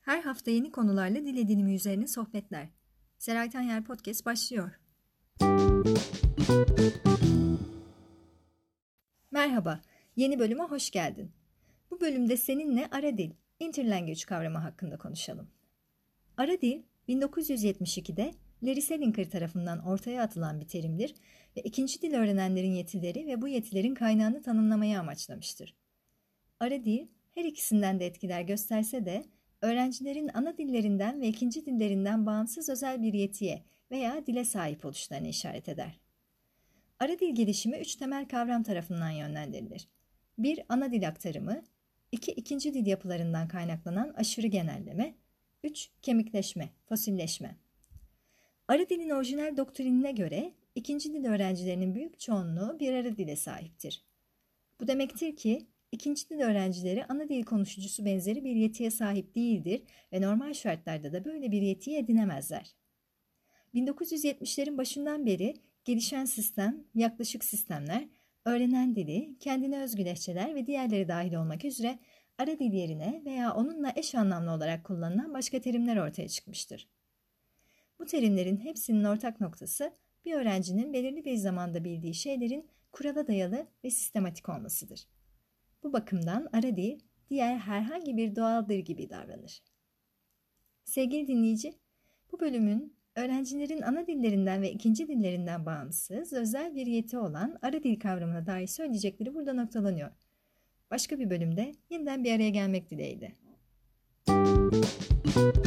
Her hafta yeni konularla dil edinimi üzerine sohbetler. Seray Tanyer Podcast başlıyor. Merhaba, yeni bölüme hoş geldin. Bu bölümde seninle ara dil, interlanguage kavramı hakkında konuşalım. Ara dil, 1972'de Larry Selinger tarafından ortaya atılan bir terimdir ve ikinci dil öğrenenlerin yetileri ve bu yetilerin kaynağını tanımlamayı amaçlamıştır. Ara dil, her ikisinden de etkiler gösterse de öğrencilerin ana dillerinden ve ikinci dillerinden bağımsız özel bir yetiye veya dile sahip oluşlarına işaret eder. Ara dil gelişimi üç temel kavram tarafından yönlendirilir. Bir, ana dil aktarımı, iki, ikinci dil yapılarından kaynaklanan aşırı genelleme, üç, kemikleşme, fosilleşme. Ara dilin orijinal doktrinine göre ikinci dil öğrencilerinin büyük çoğunluğu bir ara dile sahiptir. Bu demektir ki ikinci dil öğrencileri ana dil konuşucusu benzeri bir yetiye sahip değildir ve normal şartlarda da böyle bir yetiyi edinemezler. 1970'lerin başından beri gelişen sistem, yaklaşık sistemler, öğrenen dili, kendine özgü lehçeler ve diğerleri dahil olmak üzere ara dil yerine veya onunla eş anlamlı olarak kullanılan başka terimler ortaya çıkmıştır. Bu terimlerin hepsinin ortak noktası bir öğrencinin belirli bir zamanda bildiği şeylerin kurala dayalı ve sistematik olmasıdır. Bu bakımdan ara dil diğer herhangi bir doğaldır gibi davranır. Sevgili dinleyici, bu bölümün öğrencilerin ana dillerinden ve ikinci dillerinden bağımsız özel bir yeti olan ara dil kavramına dair söyleyecekleri burada noktalanıyor. Başka bir bölümde yeniden bir araya gelmek dileğiyle. Müzik